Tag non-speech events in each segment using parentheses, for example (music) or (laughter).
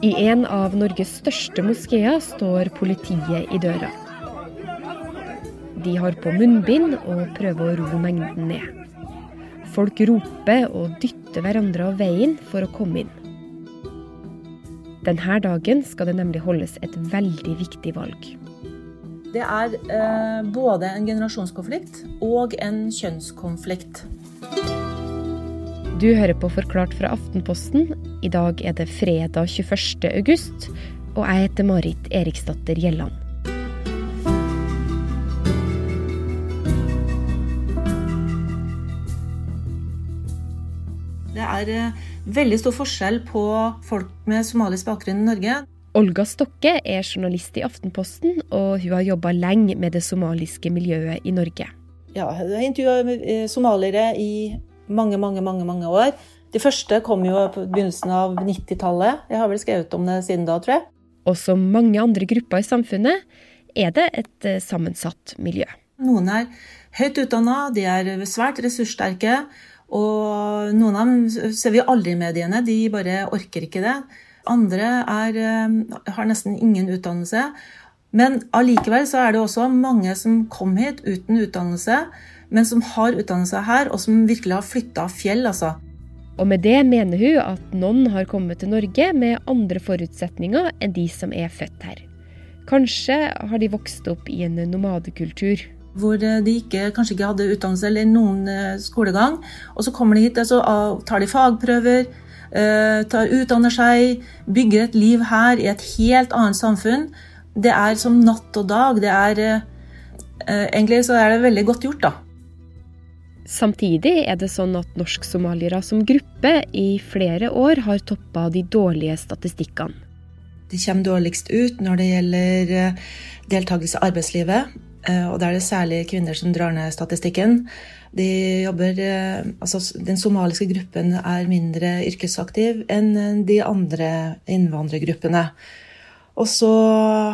I en av Norges største moskeer står politiet i døra. De har på munnbind og prøver å ro mengden ned. Folk roper og dytter hverandre av veien for å komme inn. Denne dagen skal det nemlig holdes et veldig viktig valg. Det er eh, både en generasjonskonflikt og en kjønnskonflikt. Du hører på Forklart fra Aftenposten. I dag er det fredag 21. august, og jeg heter Marit Eriksdatter Gjelland. Det er eh, veldig stor forskjell på folk med somalisk bakgrunn i Norge. Olga Stokke er journalist i Aftenposten, og hun har jobba lenge med det somaliske miljøet i Norge. Ja, jeg har intervjua eh, somaliere i mange, mange, mange, mange år. De første kom jo på begynnelsen av 90-tallet. Jeg har vel skrevet om det siden da, tror jeg. Og som mange andre grupper i samfunnet er det et eh, sammensatt miljø. Noen er høyt utdanna, de er svært ressurssterke. Og noen av dem ser vi aldri i mediene, de bare orker ikke det. Andre er, eh, har nesten ingen utdannelse. Men allikevel så er det også mange som kom hit uten utdannelse, men som har utdannelse her, og som virkelig har flytta fjell, altså. Og med det mener hun at noen har kommet til Norge med andre forutsetninger enn de som er født her. Kanskje har de vokst opp i en nomadekultur. Hvor de ikke, kanskje ikke hadde utdannelse eller noen eh, skolegang. Og så kommer de hit og så tar de fagprøver, Eh, tar, utdanner seg, bygger et liv her i et helt annet samfunn. Det er som natt og dag. Det er eh, Egentlig så er det veldig godt gjort, da. Samtidig er det sånn at norsk-somaliere som gruppe i flere år har toppa de dårlige statistikkene. De kommer dårligst ut når det gjelder eh, deltakelse i arbeidslivet. Og da er det særlig kvinner som drar ned statistikken. De jobber, eh, altså den somaliske gruppen er mindre yrkesaktiv enn de andre innvandrergruppene. Og så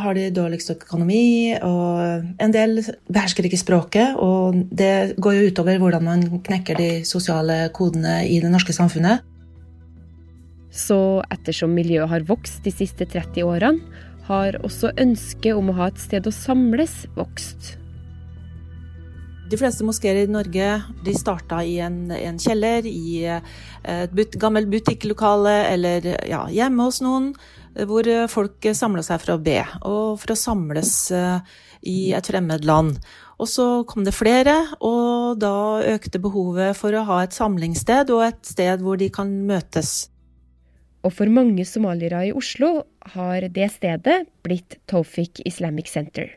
har de dårligst økonomi, og en del behersker ikke språket. Og det går jo utover hvordan man knekker de sosiale kodene i det norske samfunnet. Så ettersom miljøet har vokst de siste 30 årene, har også ønsket om å ha et sted å samles vokst. De fleste moskeer i Norge de starta i en, en kjeller, i et but, gammelt butikklokale eller ja, hjemme hos noen, hvor folk samla seg for å be, og for å samles eh, i et fremmed land. Og så kom det flere, og da økte behovet for å ha et samlingssted og et sted hvor de kan møtes. Og for mange somaliere i Oslo har det stedet blitt Tofik Islamic Center.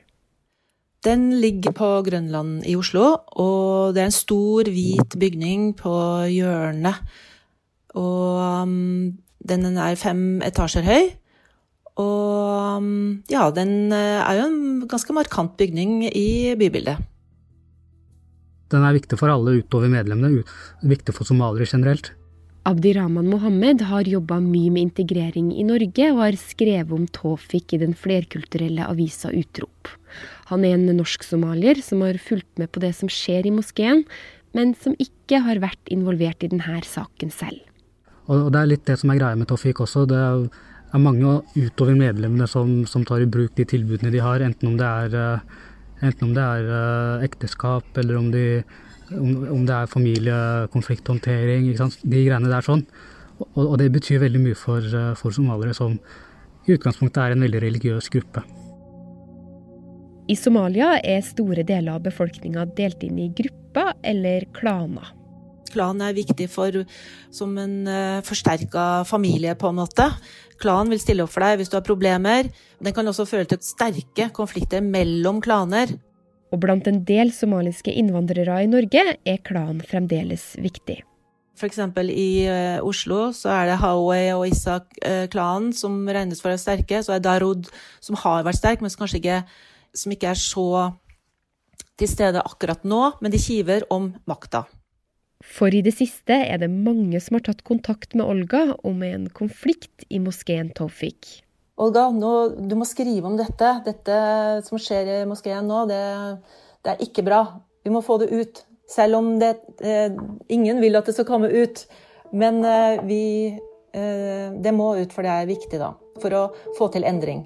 Den ligger på Grønland i Oslo, og det er en stor, hvit bygning på hjørnet. Og um, den er fem etasjer høy. Og ja, den eh, er jo en ganske markant bygning i bybildet. Den er viktig for alle utover medlemmene, viktig for somaliere generelt. Abdi Rahman Mohammed har jobba mye med integrering i Norge, og har skrevet om Tofik i den flerkulturelle avisa Utrop. Han er en norsk-somalier som har fulgt med på det som skjer i moskeen, men som ikke har vært involvert i denne saken selv. Og Det er litt det som er greia med Tofik også. Det er mange utover medlemmene som, som tar i bruk de tilbudene de har, enten om det er, eh, om det er eh, ekteskap eller om, de, om, om det er familiekonflikthåndtering. De greiene der sånn. Og, og, det betyr veldig mye for, eh, for somaliere, som i utgangspunktet er en veldig religiøs gruppe. I Somalia er store deler av befolkninga delt inn i grupper eller klaner. Klan er viktig for, som en eh, forsterka familie, på en måte. Klan vil stille opp for deg hvis du har problemer. Den kan også føre til sterke konflikter mellom klaner. Og blant en del somaliske innvandrere i Norge er klan fremdeles viktig. F.eks. i uh, Oslo så er det Haway og Isak-klanen uh, som regnes for å være sterke. Så er Darud som har vært sterk, men som kanskje ikke som ikke er så til stede akkurat nå, men de kiver om makta. For i det siste er det mange som har tatt kontakt med Olga om en konflikt i moskeen Tofik. Olga, nå, du må skrive om dette. Dette som skjer i moskeen nå, det, det er ikke bra. Vi må få det ut. Selv om det, eh, ingen vil at det skal komme ut. Men eh, vi Det må ut, for det er viktig da, for å få til endring.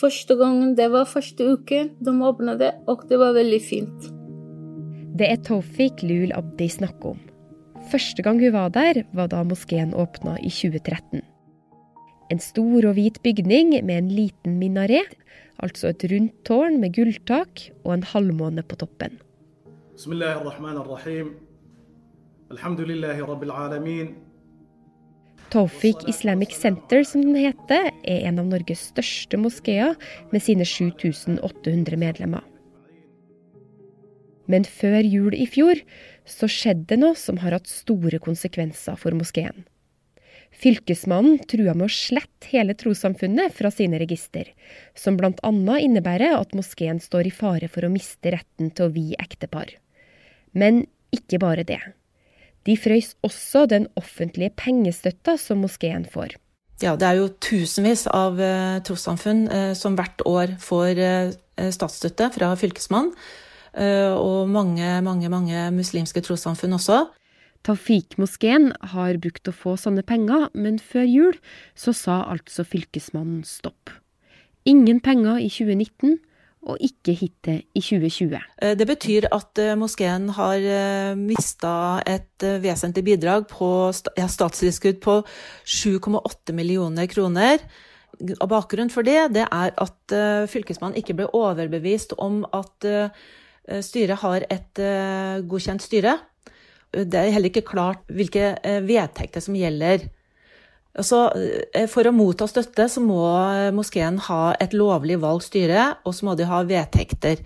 Første gangen, det var første uke de åpna det, og det var veldig fint. Det er Tofik Lul Abdi snakker om. Første gang hun var der, var da moskeen åpna i 2013. En stor og hvit bygning med en liten minaret, altså et rundt tårn med gulltak og en halvmåne på toppen. Bismillahirrahmanirrahim. Alhamdulillahi rabbil alamin. Tawfik Islamic Center, som den heter, er en av Norges største moskeer med sine 7800 medlemmer. Men før jul i fjor så skjedde det noe som har hatt store konsekvenser for moskeen. Fylkesmannen trua med å slette hele trossamfunnet fra sine register, som bl.a. innebærer at moskeen står i fare for å miste retten til å vie ektepar. Men ikke bare det. De frøys også den offentlige pengestøtta som moskeen får. Ja, det er jo tusenvis av eh, trossamfunn eh, som hvert år får eh, statsstøtte fra Fylkesmannen. og mange, mange, mange muslimske trossamfunn også. Tafik-moskeen har brukt å få sånne penger, men før jul så sa altså Fylkesmannen stopp. Ingen penger i 2019, og ikke hittil i 2020. Eh, det betyr at eh, moskeen har eh, mista et vesentlig bidrag på statstilskudd på 7,8 millioner kroner. Og bakgrunnen for det, det er at fylkesmannen ikke ble overbevist om at styret har et godkjent styre. Det er heller ikke klart hvilke vedtekter som gjelder Altså, eh, for å motta støtte så må eh, moskeen ha et lovlig valgt styre, og så må de ha vedtekter.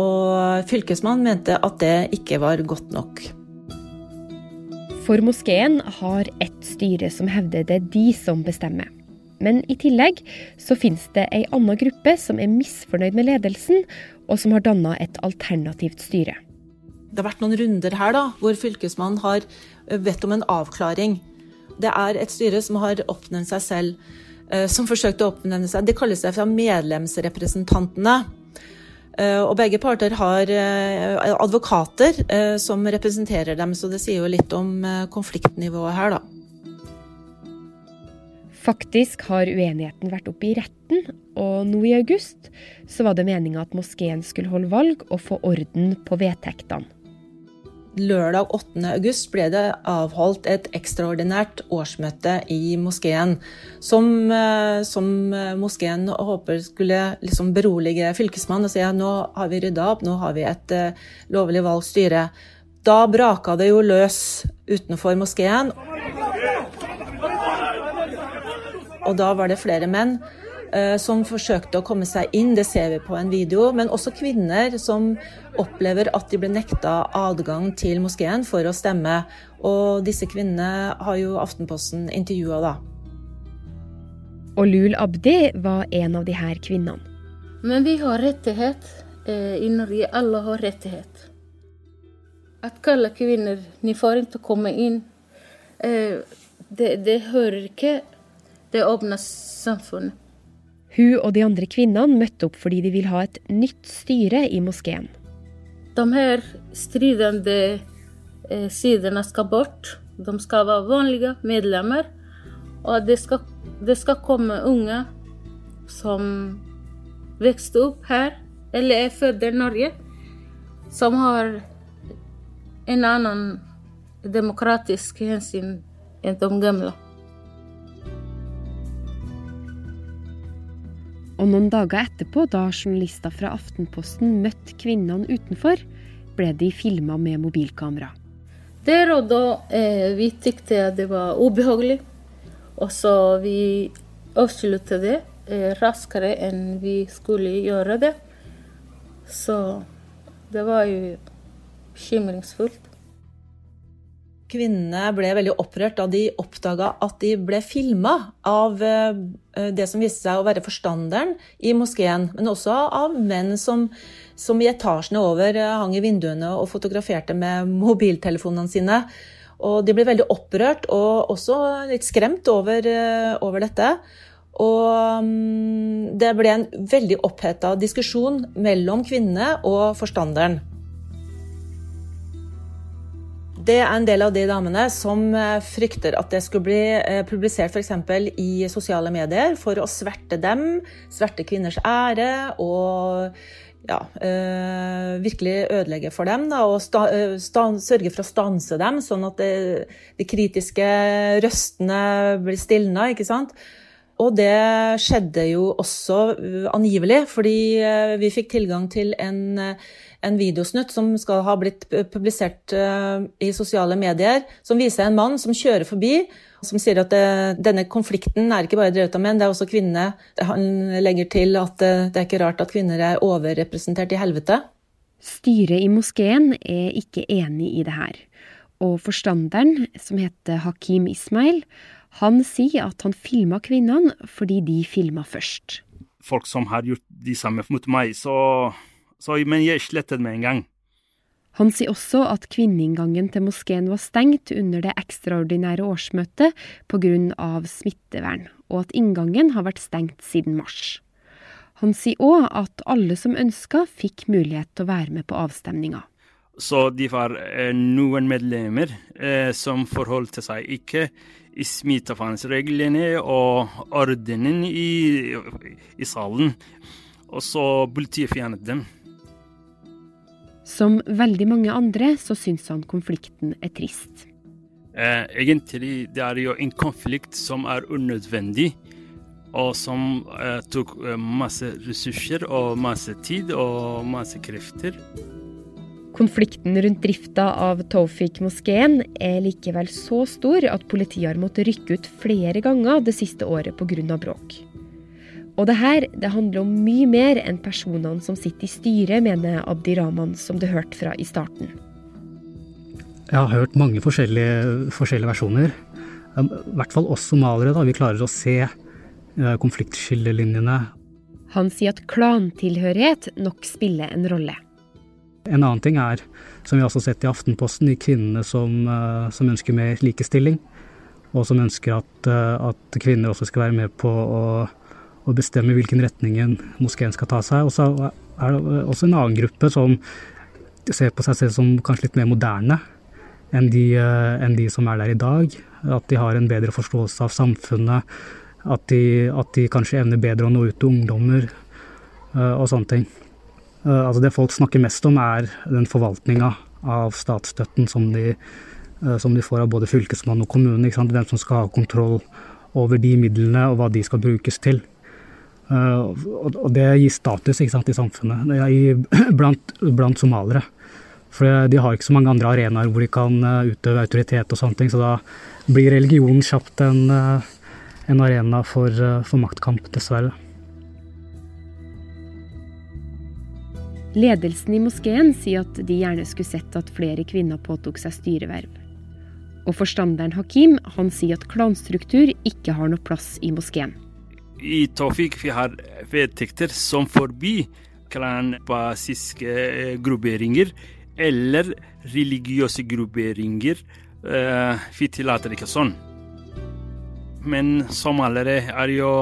Og fylkesmannen mente at det ikke var godt nok. For moskeen har ett styre som hevder det er de som bestemmer. Men i tillegg så finnes det ei anna gruppe som er misfornøyd med ledelsen, og som har danna et alternativt styre. Det har vært noen runder her da, hvor fylkesmannen har bedt om en avklaring. Det er et styre som har oppnevnt seg selv, eh, som forsøkte å oppnevne seg Det kalles seg fra medlemsrepresentantene. Eh, og begge parter har eh, advokater som representerer dem, så det sier jo litt om konfliktnivået her, da. Faktisk har uenigheten vært oppe i retten, og nå i august så var det meninga at moskeen skulle holde valg og få orden på vedtektene. Lørdag 8. august ble det avholdt et ekstraordinært årsmøte i moskeen, som, eh, som eh, moskeen håper skulle liksom berolige fylkesmannen og si at nå har vi rydda opp, nå har vi et uh, lovlig valgt styre. Da braka det jo løs utenfor moskeen. Og da var det flere menn Eh, som forsøkte å komme seg inn, det ser vi på en video. Men også kvinner som opplever at de ble nekta adgang til moskeen for å stemme. Og disse kvinnene har jo Aftenposten intervjua, da. Og Lul Abdi var en av de her kvinnene. Men vi har rettighet eh, i Norge. Alle har rettighet. At kalle kvinner de får ikke komme inn. Eh, det, det hører ikke det åpne samfunnet. Hun og de andre kvinnene møtte opp fordi de vil ha et nytt styre i moskeen. De her stridende eh, sidene skal bort. De skal være vanlige medlemmer. Og det skal, det skal komme unge som vokste opp her, eller er født i Norge, som har en annen demokratisk hensyn enn de gamle. Og noen dager etterpå, da journalister fra Aftenposten møtte kvinnene utenfor, ble de filma med mobilkamera. Der og da eh, vi tykte at det var ubehagelig, og så vi avsluttet det eh, raskere enn vi skulle gjøre det. Så det var jo bekymringsfullt. Kvinnene ble veldig opprørt da de oppdaga at de ble filma av eh, det som viste seg å være forstanderen i moskeen, men også av menn som, som i etasjene over eh, hang i vinduene og fotograferte med mobiltelefonene sine. Og de ble veldig opprørt og også litt skremt over, eh, over dette. Og mm, det ble en veldig oppheta diskusjon mellom kvinnene og forstanderen. Det er en del av de damene som eh, frykter at det skulle bli eh, publisert f.eks. i sosiale medier for å sverte dem, sverte kvinners ære og ja, øh, virkelig ødelegge for dem. Da, og sta, sta, sørge for å stanse dem, sånn at det, de kritiske røstene blir stilna. ikke sant? Og det skjedde jo også angivelig, fordi vi fikk tilgang til en, en videosnutt som skal ha blitt publisert i sosiale medier, som viser en mann som kjører forbi, som sier at det, denne konflikten er ikke bare drevet av menn, det er også kvinner. Han legger til at det er ikke rart at kvinner er overrepresentert i helvete. Styret i moskeen er ikke enig i det her. Og forstanderen, som heter Hakim Ismail, han sier at han filma kvinnene fordi de filma først. Folk som har gjort de samme mot meg, så, så Men jeg slettet med en gang. Han sier også at kvinneinngangen til moskeen var stengt under det ekstraordinære årsmøtet pga. smittevern, og at inngangen har vært stengt siden mars. Han sier òg at alle som ønska, fikk mulighet til å være med på avstemninga. Så de var eh, noen medlemmer eh, som forholdt seg ikke i smittevernreglene og ordenen i, i salen. Og så politiet fjernet dem. Som veldig mange andre så syns han konflikten er trist. Eh, egentlig det er jo en konflikt som er unødvendig, og som eh, tok eh, masse ressurser og masse tid og masse krefter. Konflikten rundt drifta av Tofik-moskeen er likevel så stor at politiet har måttet rykke ut flere ganger det siste året pga. bråk. Og det her det handler om mye mer enn personene som sitter i styret, mener Abdi Rahman, som du hørte fra i starten. Jeg har hørt mange forskjellige, forskjellige versjoner. I hvert fall oss somaliere, da. Vi klarer å se eh, konfliktskillelinjene. Han sier at klantilhørighet nok spiller en rolle. En annen ting er, som vi også har sett i Aftenposten, de kvinnene som, eh, som ønsker mer likestilling. Og som ønsker at, eh, at, kvinner også skal være med på å, å bestemme hvilken retning moskeen skal ta seg. Og så er det også en annen gruppe som ser på seg selv som kanskje litt mer moderne enn de, eh, enn de som er der i dag. At de har en bedre forståelse av samfunnet. At de, at de kanskje evner bedre å nå ut til ungdommer og sånne ting. Eh, altså det folk snakker mest om, er den forvaltninga av statsstøtten som de, eh, som de, får av både fylkesmann og kommune. Hvem som skal ha kontroll over de midlene og hva de skal brukes til. Eh, og det gir status sant, i samfunnet, (clears throat) blant, blant somaliere. For de har ikke så mange andre arenaer hvor de kan utøve autoritet og sånne ting, så da blir religionen kjapt en, en arena for, for maktkamp, dessverre. Ledelsen i moskeen sier at de gjerne skulle sett at flere kvinner påtok seg styreverv. Og forstanderen Hakim han sier at klanstruktur ikke har noe plass i moskeen. I Tofik vi har vedtekter som forbyr klanbasiske eh, grupperinger eller religiøse grupperinger. Eh, vi tillater ikke sånn. Men som allerede er jo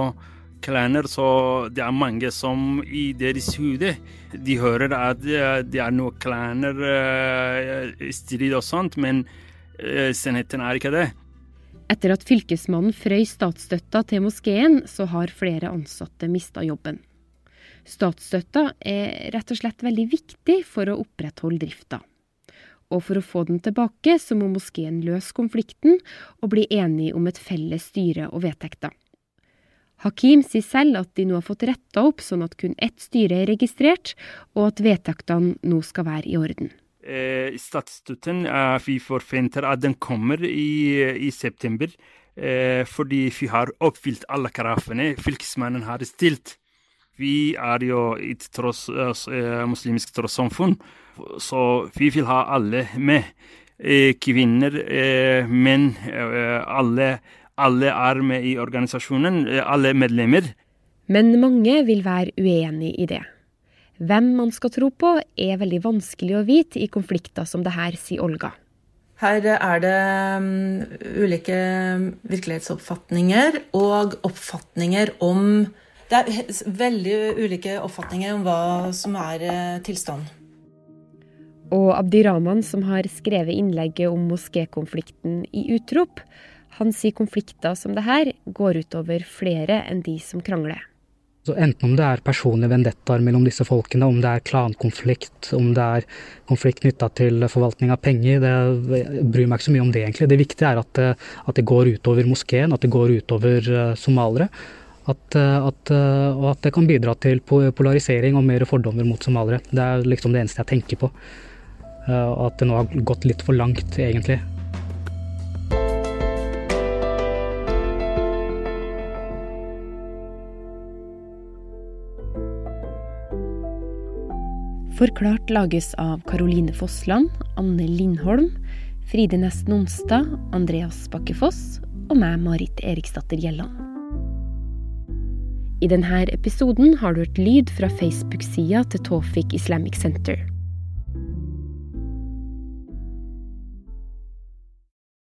klaner, så det er mange som i deres hode de hører at det er noe klaner, strid og sånt, men sannheten er ikke det. Etter at fylkesmannen frøys statsstøtta til moskeen, så har flere ansatte mista jobben. Statsstøtta er rett og slett veldig viktig for å opprettholde drifta. Og for å få den tilbake, så må moskeen løse konflikten og bli enig om et felles styre og vedtekter. Hakim sier selv at de nå har fått retta opp sånn at kun ett styre er registrert, og at vedtektene nå skal være i orden. Eh, Statsstøtten eh, vi forventer at den kommer i, i september, eh, fordi vi har oppfylt alle kravene fylkesmannen har stilt. Vi er jo et tross, muslimsk trossamfunn, så vi vil ha alle med. Kvinner, menn, alle alle er med i organisasjonen, alle medlemmer. Men mange vil være uenig i det. Hvem man skal tro på, er veldig vanskelig å vite i konflikter som det her, sier Olga. Her er det um, ulike virkelighetsoppfatninger og oppfatninger om Det er veldig ulike oppfatninger om hva som er tilstanden. Og Og Abdirahman, som har skrevet innlegget om moskékonflikten i Utrop, han sier konflikter som det her går utover flere enn de som krangler. Så enten om det er personlige vendettaer mellom disse folkene, om det er klankonflikt, om det er konflikt knytta til forvaltning av penger, det bryr meg ikke så mye om det, egentlig. Det viktige er at det, at det går utover moskeen, at det går utover uh, somaliere. At, eh, at, og at det kan bidra til polarisering og mer fordommer mot somaliere. Det er liksom det eneste jeg tenker på. At det nå har gått litt for langt, egentlig. Forklart lages av Karoline Fossland, Anne Lindholm, Fride Nesten Onsdag, Andreas Bakkefoss og meg, Marit Eriksdatter Gjelland. I denne episoden har du hørt lyd fra Facebook-sida til Tofik Islamic Center.